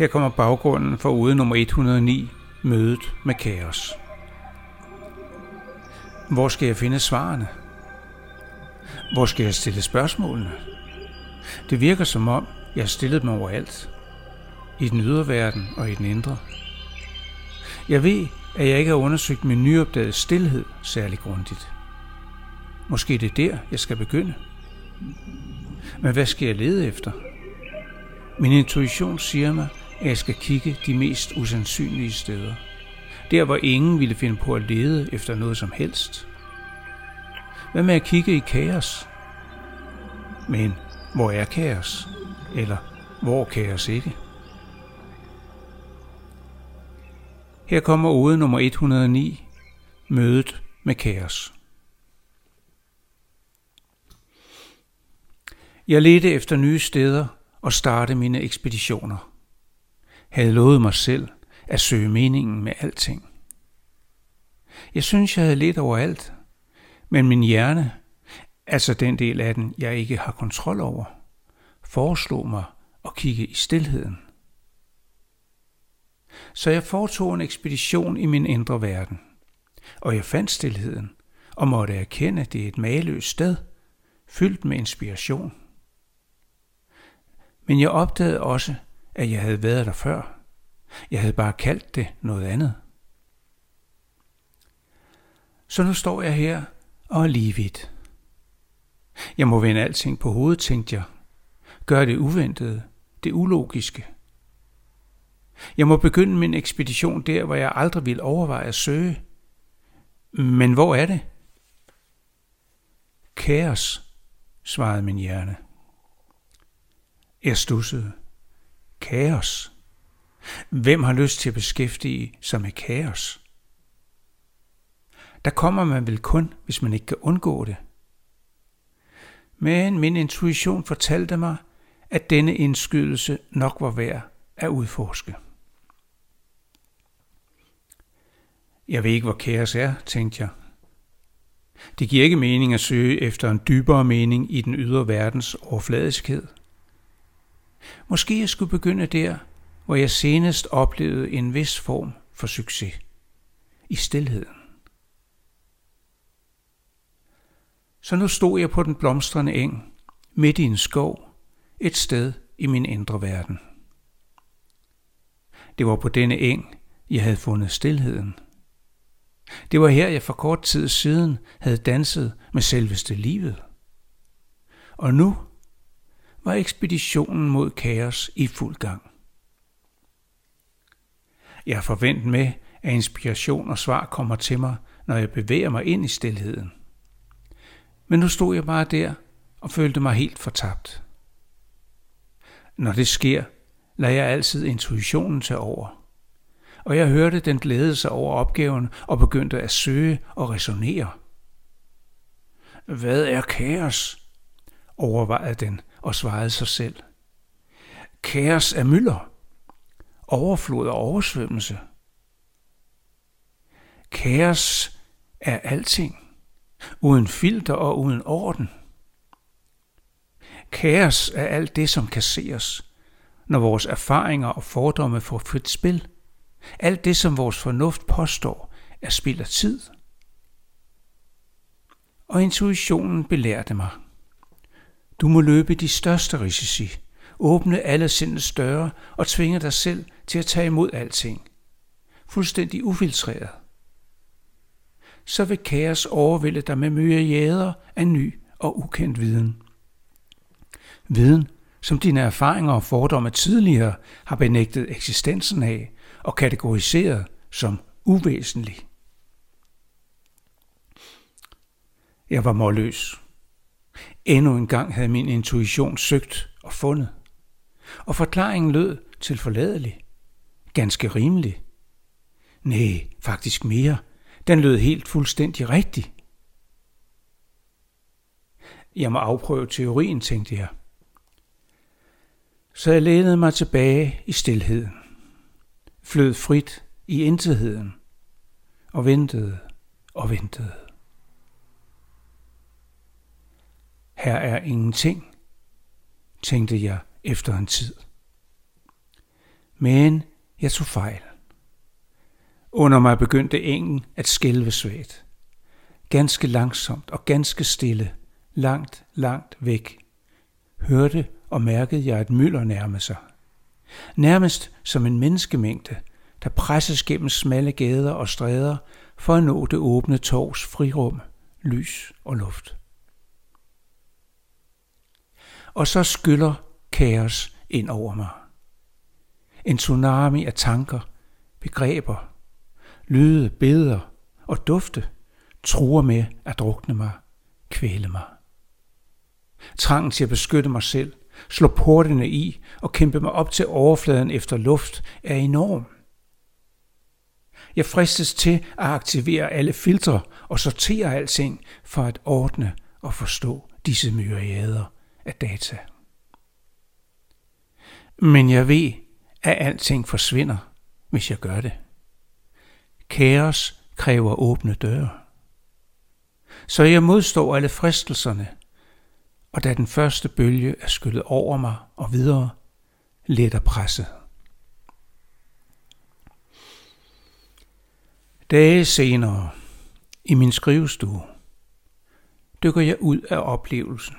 Her kommer baggrunden for ude nummer 109, mødet med kaos. Hvor skal jeg finde svarene? Hvor skal jeg stille spørgsmålene? Det virker som om, jeg har stillet dem overalt. I den ydre verden og i den indre. Jeg ved, at jeg ikke har undersøgt min nyopdagede stillhed særlig grundigt. Måske det er der, jeg skal begynde. Men hvad skal jeg lede efter? Min intuition siger mig, at jeg skal kigge de mest usandsynlige steder. Der, hvor ingen ville finde på at lede efter noget som helst. Hvad med at kigge i kaos? Men hvor er kaos? Eller hvor kaos ikke? Her kommer ode nummer 109, mødet med kaos. Jeg ledte efter nye steder og starte mine ekspeditioner. Havde lovet mig selv at søge meningen med alting. Jeg synes, jeg havde lidt overalt, men min hjerne, altså den del af den, jeg ikke har kontrol over, foreslog mig at kigge i stilheden. Så jeg foretog en ekspedition i min indre verden, og jeg fandt stilheden og måtte erkende, at det er et mageløst sted, fyldt med inspiration. Men jeg opdagede også, at jeg havde været der før. Jeg havde bare kaldt det noget andet. Så nu står jeg her og er lige vidt. Jeg må vende alting på hovedet, tænkte jeg. Gør det uventede, det ulogiske. Jeg må begynde min ekspedition der, hvor jeg aldrig ville overveje at søge. Men hvor er det? Kaos, svarede min hjerne. Jeg stussede. Kaos? Hvem har lyst til at beskæftige sig med kaos? Der kommer man vel kun, hvis man ikke kan undgå det. Men min intuition fortalte mig, at denne indskydelse nok var værd at udforske. Jeg ved ikke, hvor kaos er, tænkte jeg. Det giver ikke mening at søge efter en dybere mening i den ydre verdens overfladiskhed. Måske jeg skulle begynde der, hvor jeg senest oplevede en vis form for succes. I stilheden. Så nu stod jeg på den blomstrende eng, midt i en skov, et sted i min indre verden. Det var på denne eng, jeg havde fundet stilheden. Det var her, jeg for kort tid siden havde danset med selveste livet. Og nu var ekspeditionen mod kaos i fuld gang. Jeg er med, at inspiration og svar kommer til mig, når jeg bevæger mig ind i stilheden. Men nu stod jeg bare der og følte mig helt fortabt. Når det sker, lader jeg altid intuitionen tage over. Og jeg hørte den glæde sig over opgaven og begyndte at søge og resonere. Hvad er kaos? overvejede den og svarede sig selv. Kaos er mylder, overflod og oversvømmelse. Kaos er alting, uden filter og uden orden. Kaos er alt det, som kan os, når vores erfaringer og fordomme får frit spil. Alt det, som vores fornuft påstår, er spild af tid. Og intuitionen belærte mig. Du må løbe de største risici, åbne alle sindets døre og tvinge dig selv til at tage imod alting. Fuldstændig ufiltreret. Så vil kaos overvælde dig med myriader af ny og ukendt viden. Viden, som dine erfaringer og fordomme tidligere har benægtet eksistensen af og kategoriseret som uvæsentlig. Jeg var målløs. Endnu en gang havde min intuition søgt og fundet. Og forklaringen lød til forladelig. Ganske rimelig. Nej, faktisk mere. Den lød helt fuldstændig rigtig. Jeg må afprøve teorien, tænkte jeg. Så jeg lænede mig tilbage i stilheden, flød frit i intetheden og ventede og ventede. Her er ingenting, tænkte jeg efter en tid. Men jeg tog fejl. Under mig begyndte engen at skælve svagt. Ganske langsomt og ganske stille, langt, langt væk, hørte og mærkede jeg et mylder nærme sig. Nærmest som en menneskemængde, der presses gennem smalle gader og stræder for at nå det åbne torvs frirum, lys og luft. Og så skyller kaos ind over mig. En tsunami af tanker, begreber, lyde, billeder og dufte truer med at drukne mig, kvæle mig. Trangen til at beskytte mig selv, slå portene i og kæmpe mig op til overfladen efter luft er enorm. Jeg fristes til at aktivere alle filtre og sortere alting for at ordne og forstå disse myriader af data. Men jeg ved, at alting forsvinder, hvis jeg gør det. Kaos kræver åbne døre. Så jeg modstår alle fristelserne, og da den første bølge er skyllet over mig og videre, letter presset. Dage senere, i min skrivestue, dykker jeg ud af oplevelsen.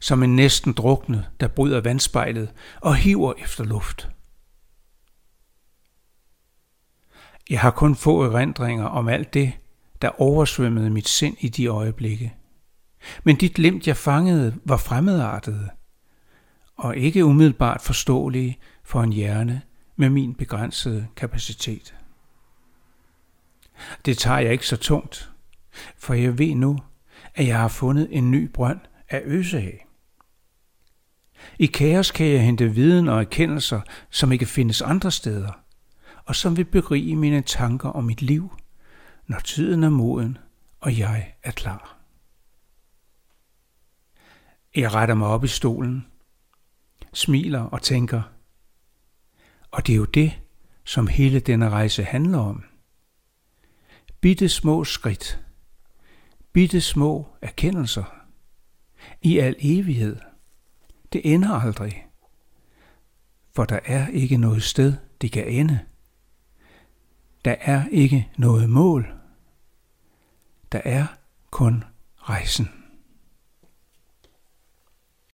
Som en næsten druknet, der bryder vandspejlet og hiver efter luft. Jeg har kun få erindringer om alt det, der oversvømmede mit sind i de øjeblikke. Men dit glimt, jeg fangede, var fremmedartede, og ikke umiddelbart forståelige for en hjerne med min begrænsede kapacitet. Det tager jeg ikke så tungt, for jeg ved nu, at jeg har fundet en ny brønd at øse af. I kaos kan jeg hente viden og erkendelser, som ikke findes andre steder, og som vil berige mine tanker og mit liv, når tiden er moden, og jeg er klar. Jeg retter mig op i stolen, smiler og tænker, og det er jo det, som hele denne rejse handler om. Bitte små skridt, bitte små erkendelser, i al evighed. Det ender aldrig, for der er ikke noget sted, det kan ende. Der er ikke noget mål. Der er kun rejsen.